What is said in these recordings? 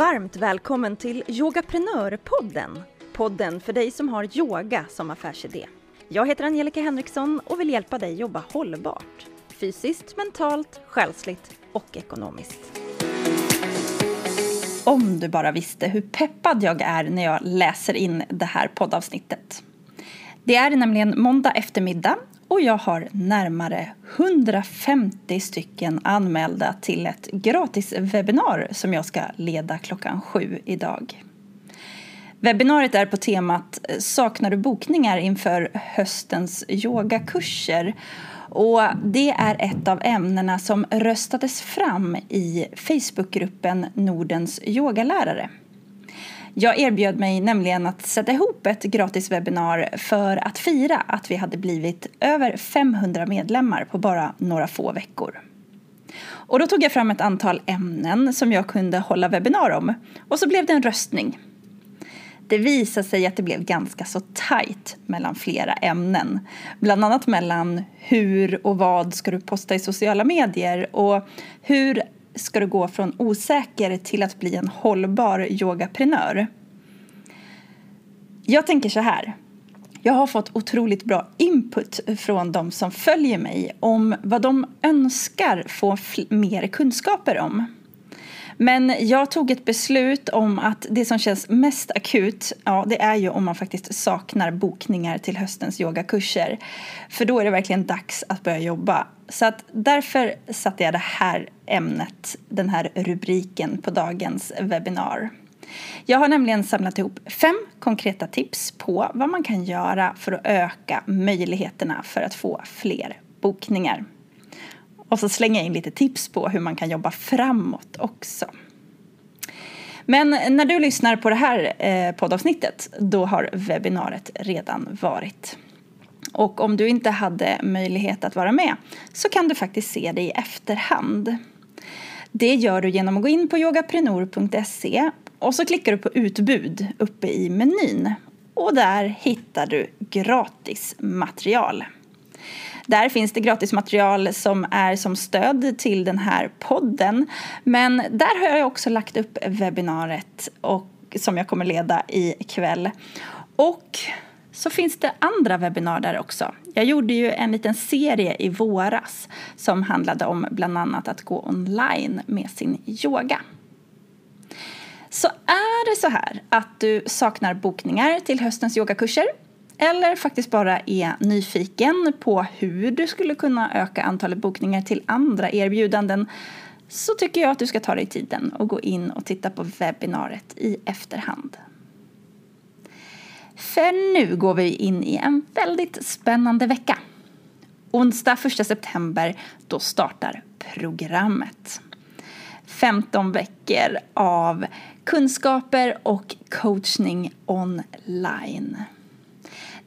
Varmt välkommen till Yogaprenörpodden. Podden för dig som har yoga som affärsidé. Jag heter Angelica Henriksson och vill hjälpa dig jobba hållbart. Fysiskt, mentalt, själsligt och ekonomiskt. Om du bara visste hur peppad jag är när jag läser in det här poddavsnittet. Det är nämligen måndag eftermiddag och jag har närmare 150 stycken anmälda till ett gratis webbinar som jag ska leda klockan sju idag. Webbinariet är på temat eh, Saknar du bokningar inför höstens yogakurser? Och det är ett av ämnena som röstades fram i Facebookgruppen Nordens yogalärare. Jag erbjöd mig nämligen att sätta ihop ett gratis webbinar för att fira att vi hade blivit över 500 medlemmar på bara några få veckor. Och då tog jag fram ett antal ämnen som jag kunde hålla webbinar om och så blev det en röstning. Det visade sig att det blev ganska så tajt mellan flera ämnen. Bland annat mellan hur och vad ska du posta i sociala medier och hur ska du gå från osäker till att bli en hållbar yogaprenör. Jag tänker så här. Jag har fått otroligt bra input från de som följer mig om vad de önskar få mer kunskaper om. Men jag tog ett beslut om att det som känns mest akut, ja det är ju om man faktiskt saknar bokningar till höstens yogakurser. För då är det verkligen dags att börja jobba. Så att därför satte jag det här ämnet, den här rubriken på dagens webbinar. Jag har nämligen samlat ihop fem konkreta tips på vad man kan göra för att öka möjligheterna för att få fler bokningar. Och så slänger jag in lite tips på hur man kan jobba framåt också. Men när du lyssnar på det här eh, poddavsnittet då har webbinariet redan varit. Och om du inte hade möjlighet att vara med så kan du faktiskt se det i efterhand. Det gör du genom att gå in på yogaprenor.se och så klickar du på utbud uppe i menyn. Och där hittar du gratis material. Där finns det gratismaterial som är som stöd till den här podden. Men där har jag också lagt upp webbinariet och, som jag kommer leda ikväll. Och så finns det andra webbinarier där också. Jag gjorde ju en liten serie i våras som handlade om bland annat att gå online med sin yoga. Så är det så här att du saknar bokningar till höstens yogakurser eller faktiskt bara är nyfiken på hur du skulle kunna öka antalet bokningar till andra erbjudanden så tycker jag att du ska ta dig tiden och gå in och titta på webbinariet i efterhand. För nu går vi in i en väldigt spännande vecka. Onsdag 1 september, då startar programmet. 15 veckor av kunskaper och coachning online.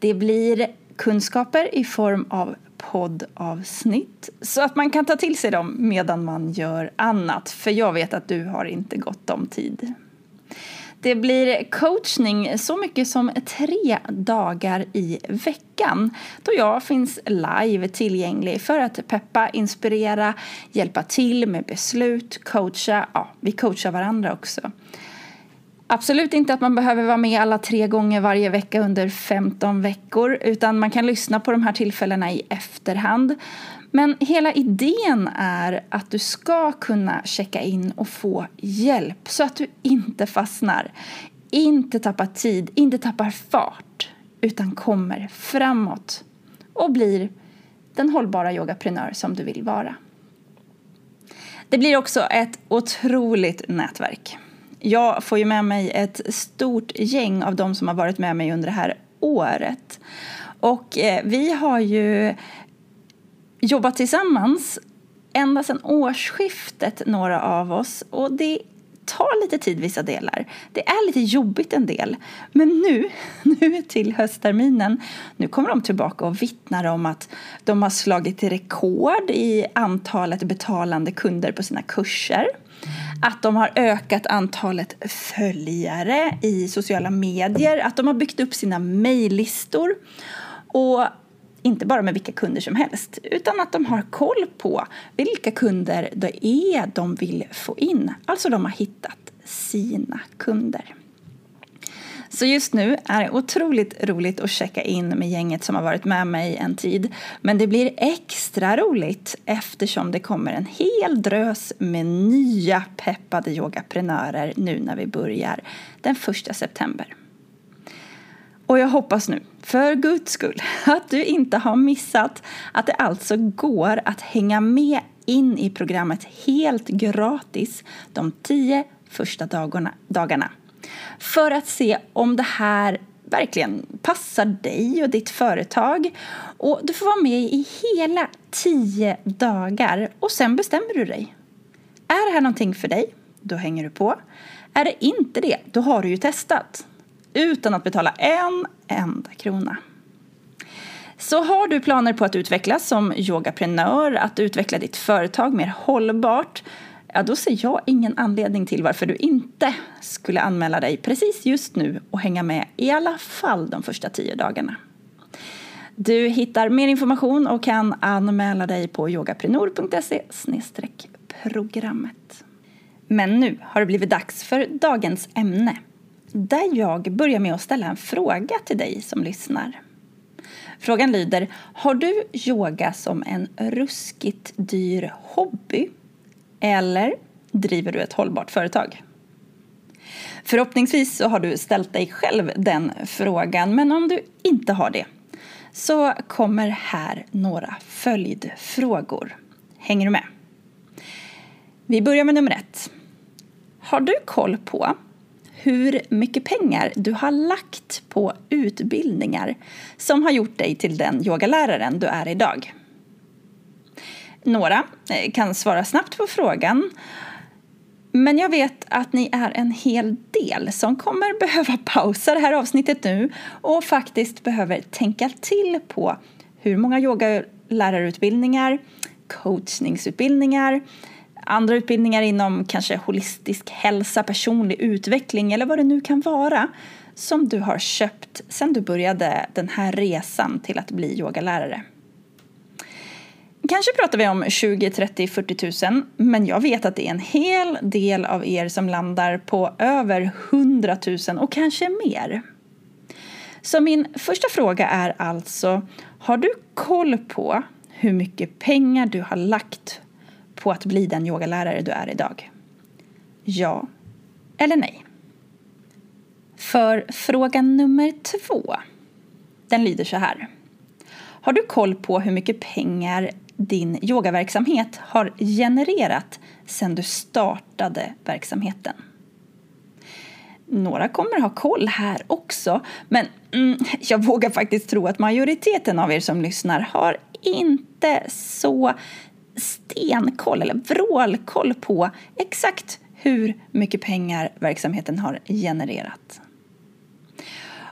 Det blir kunskaper i form av poddavsnitt så att man kan ta till sig dem medan man gör annat. För jag vet att du har inte gott om tid. Det blir coachning så mycket som tre dagar i veckan då jag finns live tillgänglig för att peppa, inspirera, hjälpa till med beslut, coacha. Ja, vi coachar varandra också. Absolut inte att man behöver vara med alla tre gånger varje vecka under 15 veckor utan man kan lyssna på de här tillfällena i efterhand. Men hela idén är att du ska kunna checka in och få hjälp så att du inte fastnar, inte tappar tid, inte tappar fart utan kommer framåt och blir den hållbara yogaprenör som du vill vara. Det blir också ett otroligt nätverk jag får ju med mig ett stort gäng av de som har varit med mig under det här året. Och eh, vi har ju jobbat tillsammans ända sedan årsskiftet, några av oss. Och det tar lite tid vissa delar. Det är lite jobbigt en del. Men nu, nu till höstterminen, nu kommer de tillbaka och vittnar om att de har slagit rekord i antalet betalande kunder på sina kurser att de har ökat antalet följare i sociala medier, att de har byggt upp sina mejllistor och inte bara med vilka kunder som helst utan att de har koll på vilka kunder det är de vill få in. Alltså de har hittat sina kunder. Så just nu är det otroligt roligt att checka in med gänget som har varit med mig en tid. Men det blir extra roligt eftersom det kommer en hel drös med nya peppade yogaprenörer nu när vi börjar den 1 september. Och jag hoppas nu, för guds skull, att du inte har missat att det alltså går att hänga med in i programmet helt gratis de tio första dagarna. För att se om det här verkligen passar dig och ditt företag. Och du får vara med i hela tio dagar och sen bestämmer du dig. Är det här någonting för dig? Då hänger du på. Är det inte det, då har du ju testat utan att betala en enda krona. Så har du planer på att utvecklas som yogaprenör, att utveckla ditt företag mer hållbart, ja då ser jag ingen anledning till varför du inte skulle anmäla dig precis just nu och hänga med i alla fall de första tio dagarna. Du hittar mer information och kan anmäla dig på yogaprenor.se programmet. Men nu har det blivit dags för dagens ämne där jag börjar med att ställa en fråga till dig som lyssnar. Frågan lyder, har du yoga som en ruskigt dyr hobby? Eller driver du ett hållbart företag? Förhoppningsvis så har du ställt dig själv den frågan, men om du inte har det så kommer här några följdfrågor. Hänger du med? Vi börjar med nummer ett. Har du koll på hur mycket pengar du har lagt på utbildningar som har gjort dig till den yogaläraren du är idag. Några eh, kan svara snabbt på frågan men jag vet att ni är en hel del som kommer behöva pausa det här avsnittet nu och faktiskt behöver tänka till på hur många yogalärarutbildningar, coachningsutbildningar andra utbildningar inom kanske holistisk hälsa, personlig utveckling eller vad det nu kan vara som du har köpt sedan du började den här resan till att bli yogalärare. Kanske pratar vi om 20, 30, 40 000 men jag vet att det är en hel del av er som landar på över 100 000 och kanske mer. Så min första fråga är alltså, har du koll på hur mycket pengar du har lagt på att bli den yogalärare du är idag? Ja eller nej? För fråga nummer två, den lyder så här. Har du koll på hur mycket pengar din yogaverksamhet har genererat sedan du startade verksamheten? Några kommer ha koll här också, men mm, jag vågar faktiskt tro att majoriteten av er som lyssnar har inte så stenkoll eller vrålkoll på exakt hur mycket pengar verksamheten har genererat.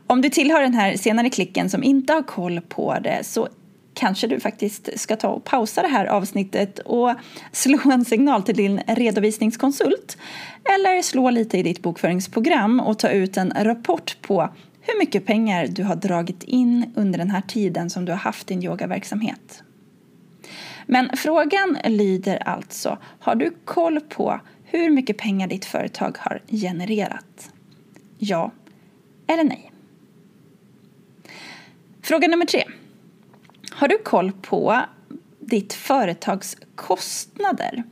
Om du tillhör den här senare klicken som inte har koll på det så kanske du faktiskt ska ta och pausa det här avsnittet och slå en signal till din redovisningskonsult eller slå lite i ditt bokföringsprogram och ta ut en rapport på hur mycket pengar du har dragit in under den här tiden som du har haft din yogaverksamhet. Men frågan lyder alltså, har du koll på hur mycket pengar ditt företag har genererat? Ja eller nej? Fråga nummer tre. Har du koll på ditt företags kostnader?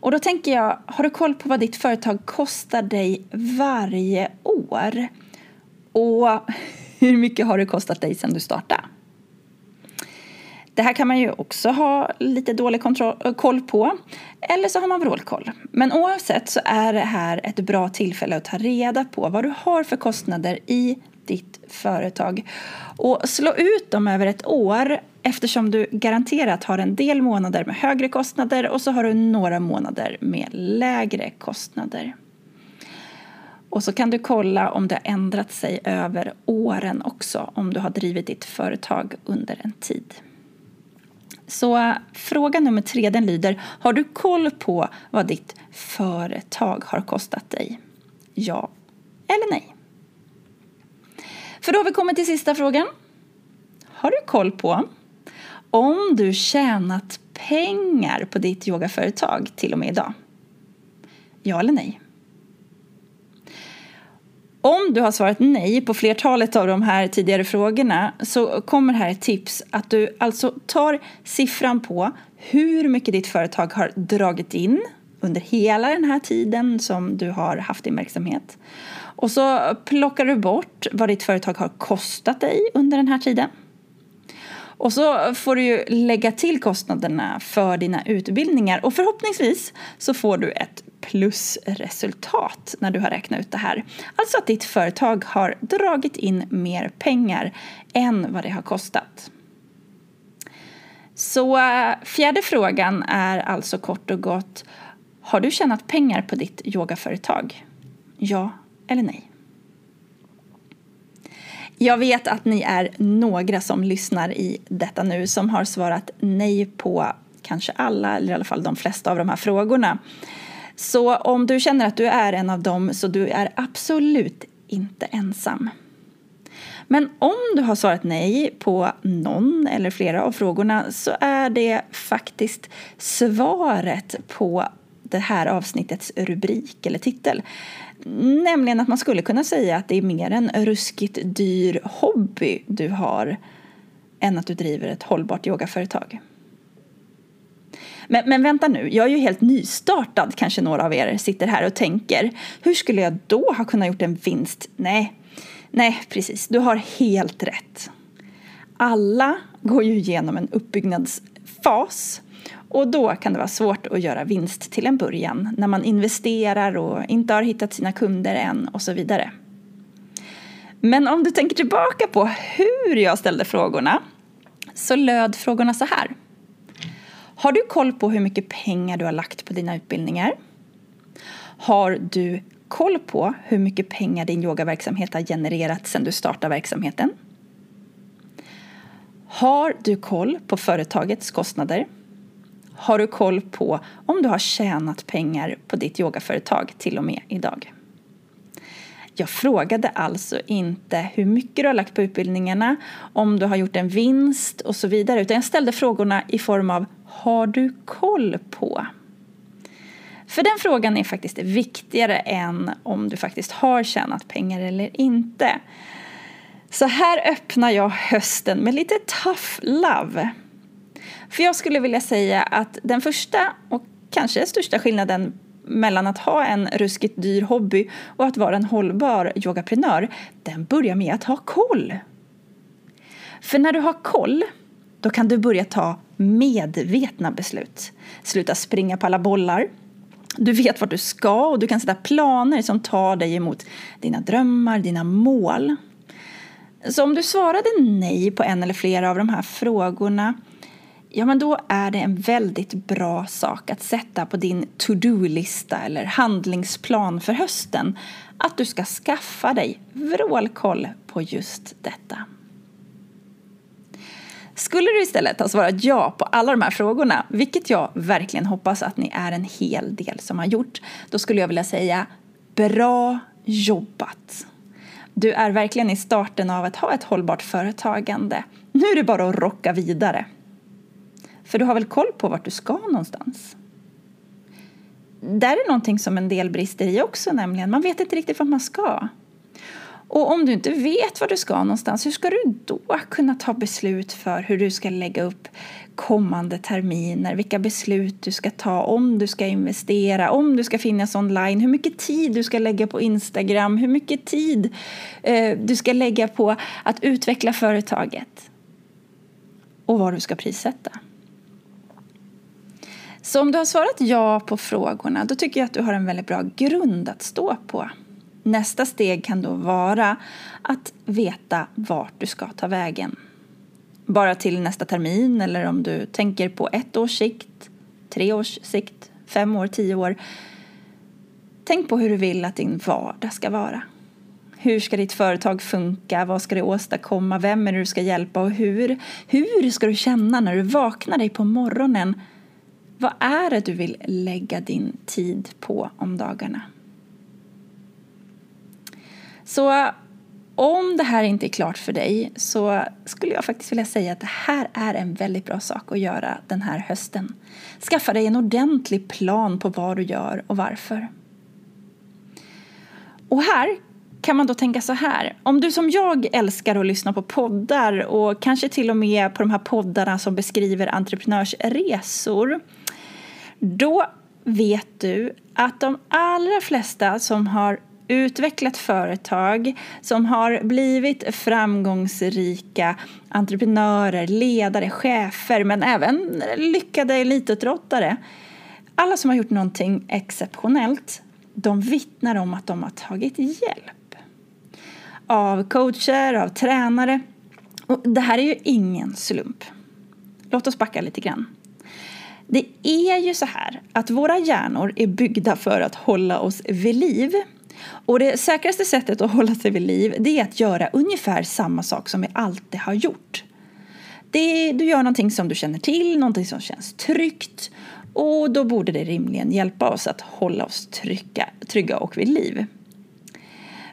Och då tänker jag, har du koll på vad ditt företag kostar dig varje år? Och hur mycket har det kostat dig sedan du startade? Det här kan man ju också ha lite dålig kontroll, eh, koll på. Eller så har man vrålkoll. Men oavsett så är det här ett bra tillfälle att ta reda på vad du har för kostnader i ditt företag. Och slå ut dem över ett år eftersom du garanterat har en del månader med högre kostnader och så har du några månader med lägre kostnader. Och så kan du kolla om det har ändrat sig över åren också om du har drivit ditt företag under en tid. Så fråga nummer tre den lyder, har du koll på vad ditt företag har kostat dig? Ja eller nej? För då har vi kommit till sista frågan. Har du koll på om du tjänat pengar på ditt yogaföretag till och med idag? Ja eller nej? Om du har svarat nej på flertalet av de här tidigare frågorna så kommer här ett tips att du alltså tar siffran på hur mycket ditt företag har dragit in under hela den här tiden som du har haft din verksamhet. Och så plockar du bort vad ditt företag har kostat dig under den här tiden. Och så får du ju lägga till kostnaderna för dina utbildningar och förhoppningsvis så får du ett plusresultat när du har räknat ut det här. Alltså att ditt företag har dragit in mer pengar än vad det har kostat. Så eh, fjärde frågan är alltså kort och gott Har du tjänat pengar på ditt yogaföretag? Ja eller nej? Jag vet att ni är några som lyssnar i detta nu som har svarat nej på kanske alla, eller i alla fall de flesta av de här frågorna. Så om du känner att du är en av dem så du är absolut inte ensam. Men om du har svarat nej på någon eller flera av frågorna så är det faktiskt svaret på det här avsnittets rubrik eller titel. Nämligen att man skulle kunna säga att det är mer en ruskigt dyr hobby du har än att du driver ett hållbart yogaföretag. Men, men vänta nu, jag är ju helt nystartad kanske några av er sitter här och tänker. Hur skulle jag då ha kunnat gjort en vinst? Nej, nej precis, du har helt rätt. Alla går ju igenom en uppbyggnadsfas och då kan det vara svårt att göra vinst till en början när man investerar och inte har hittat sina kunder än och så vidare. Men om du tänker tillbaka på hur jag ställde frågorna så löd frågorna så här. Har du koll på hur mycket pengar du har lagt på dina utbildningar? Har du koll på hur mycket pengar din yogaverksamhet har genererat sedan du startade verksamheten? Har du koll på företagets kostnader? Har du koll på om du har tjänat pengar på ditt yogaföretag till och med idag? Jag frågade alltså inte hur mycket du har lagt på utbildningarna, om du har gjort en vinst och så vidare, utan jag ställde frågorna i form av har du koll på? För den frågan är faktiskt viktigare än om du faktiskt har tjänat pengar eller inte. Så här öppnar jag hösten med lite tough love. För jag skulle vilja säga att den första och kanske största skillnaden mellan att ha en ruskigt dyr hobby och att vara en hållbar yogaprenör, den börjar med att ha koll. För när du har koll, då kan du börja ta medvetna beslut. Sluta springa på alla bollar. Du vet vart du ska och du kan sätta planer som tar dig emot dina drömmar, dina mål. Så om du svarade nej på en eller flera av de här frågorna ja men då är det en väldigt bra sak att sätta på din to-do-lista eller handlingsplan för hösten att du ska skaffa dig vrålkoll på just detta. Skulle du istället ha svarat ja på alla de här frågorna, vilket jag verkligen hoppas att ni är en hel del som har gjort, då skulle jag vilja säga bra jobbat! Du är verkligen i starten av att ha ett hållbart företagande. Nu är det bara att rocka vidare. För du har väl koll på vart du ska någonstans? Där är någonting som en del brister i också nämligen. Man vet inte riktigt vart man ska. Och om du inte vet var du ska någonstans, hur ska du då kunna ta beslut för hur du ska lägga upp kommande terminer, vilka beslut du ska ta, om du ska investera, om du ska finnas online, hur mycket tid du ska lägga på Instagram, hur mycket tid eh, du ska lägga på att utveckla företaget och vad du ska prissätta. Så om du har svarat ja på frågorna då tycker jag att du har en väldigt bra grund att stå på. Nästa steg kan då vara att veta vart du ska ta vägen. Bara till nästa termin eller om du tänker på ett års sikt, tre års sikt, fem år, tio år. Tänk på hur du vill att din vardag ska vara. Hur ska ditt företag funka? Vad ska det åstadkomma? Vem är det du ska hjälpa? Och hur, hur ska du känna när du vaknar dig på morgonen vad är det du vill lägga din tid på om dagarna? Så om det här inte är klart för dig så skulle jag faktiskt vilja säga att det här är en väldigt bra sak att göra den här hösten. Skaffa dig en ordentlig plan på vad du gör och varför. Och här kan man då tänka så här. Om du som jag älskar att lyssna på poddar och kanske till och med på de här poddarna som beskriver entreprenörsresor. Då vet du att de allra flesta som har utvecklat företag, som har blivit framgångsrika entreprenörer, ledare, chefer men även lyckade elitidrottare. Alla som har gjort någonting exceptionellt, de vittnar om att de har tagit hjälp. Av coacher, av tränare. Och det här är ju ingen slump. Låt oss backa lite grann. Det är ju så här att våra hjärnor är byggda för att hålla oss vid liv. Och det säkraste sättet att hålla sig vid liv det är att göra ungefär samma sak som vi alltid har gjort. Det, du gör någonting som du känner till, någonting som känns tryggt och då borde det rimligen hjälpa oss att hålla oss trygga, trygga och vid liv.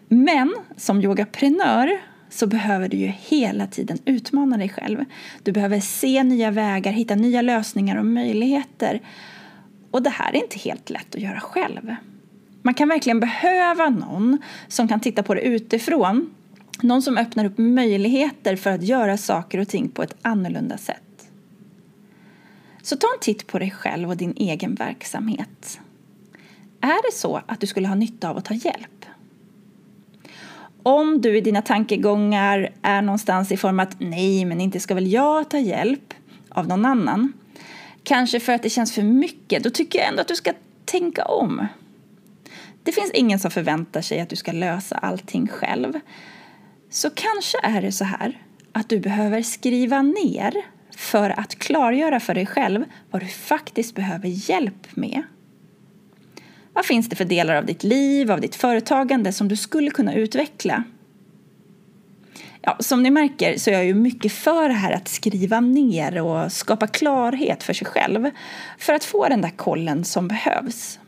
Men som yogaprenör så behöver du ju hela tiden utmana dig själv. Du behöver se nya vägar, hitta nya lösningar och möjligheter. Och det här är inte helt lätt att göra själv. Man kan verkligen behöva någon som kan titta på det utifrån. Någon som öppnar upp möjligheter för att göra saker och ting på ett annorlunda sätt. Så ta en titt på dig själv och din egen verksamhet. Är det så att du skulle ha nytta av att ta hjälp? Om du i dina tankegångar är någonstans i form att nej, men inte ska väl jag ta hjälp av någon annan. Kanske för att det känns för mycket. Då tycker jag ändå att du ska tänka om. Det finns ingen som förväntar sig att du ska lösa allting själv. Så kanske är det så här att du behöver skriva ner för att klargöra för dig själv vad du faktiskt behöver hjälp med. Vad finns det för delar av ditt liv, av ditt företagande som du skulle kunna utveckla? Ja, som ni märker så är jag ju mycket för det här att skriva ner och skapa klarhet för sig själv för att få den där kollen som behövs.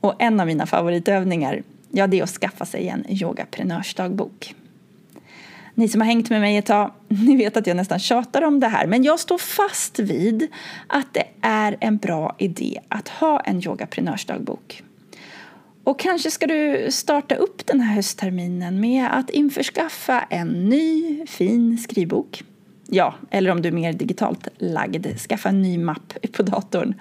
Och en av mina favoritövningar, ja det är att skaffa sig en yogaprenörsdagbok. Ni som har hängt med mig ett tag, ni vet att jag nästan tjatar om det här, men jag står fast vid att det är en bra idé att ha en yogaprenörsdagbok. Och kanske ska du starta upp den här höstterminen med att införskaffa en ny fin skrivbok. Ja, eller om du är mer digitalt lagd, skaffa en ny mapp på datorn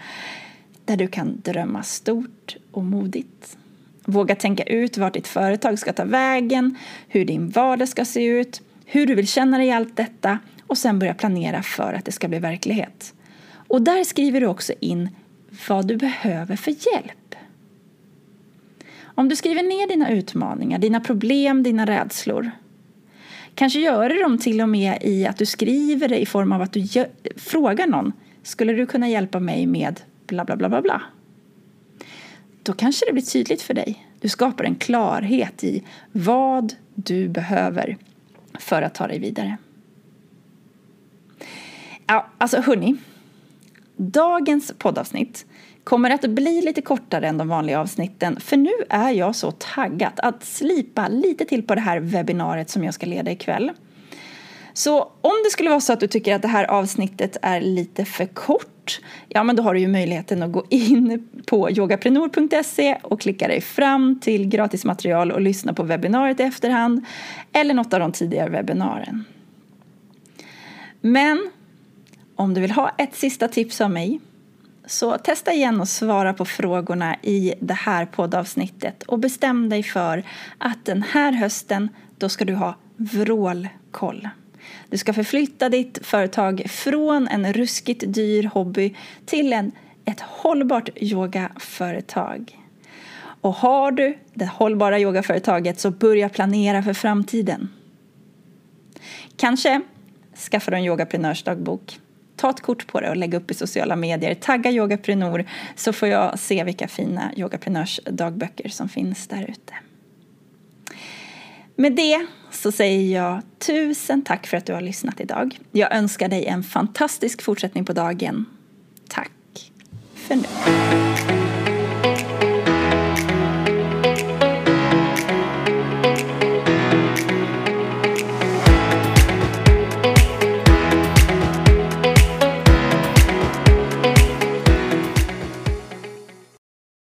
där du kan drömma stort och modigt. Våga tänka ut vart ditt företag ska ta vägen, hur din vardag ska se ut, hur du vill känna dig i allt detta och sen börja planera för att det ska bli verklighet. Och där skriver du också in vad du behöver för hjälp. Om du skriver ner dina utmaningar, dina problem, dina rädslor Kanske gör du dem till och med i att du skriver det i form av att du frågar någon Skulle du kunna hjälpa mig med bla bla bla bla bla? Då kanske det blir tydligt för dig. Du skapar en klarhet i vad du behöver för att ta dig vidare. Ja, alltså hörni. Dagens poddavsnitt kommer att bli lite kortare än de vanliga avsnitten för nu är jag så taggad att slipa lite till på det här webbinariet som jag ska leda ikväll. Så om det skulle vara så att du tycker att det här avsnittet är lite för kort, ja men då har du ju möjligheten att gå in på yogaprenor.se och klicka dig fram till gratismaterial och lyssna på webbinariet i efterhand eller något av de tidigare webbinarien. Men om du vill ha ett sista tips av mig så testa igen och svara på frågorna i det här poddavsnittet och bestäm dig för att den här hösten då ska du ha vrålkoll. Du ska förflytta ditt företag från en ruskigt dyr hobby till en, ett hållbart yogaföretag. Och har du det hållbara yogaföretaget så börja planera för framtiden. Kanske skaffar du en yogaprenörsdagbok. Ta ett kort på det och lägg upp i sociala medier. Tagga yogaprenor så får jag se vilka fina yogaprenörsdagböcker som finns där ute. Med det så säger jag tusen tack för att du har lyssnat idag. Jag önskar dig en fantastisk fortsättning på dagen. Tack för nu.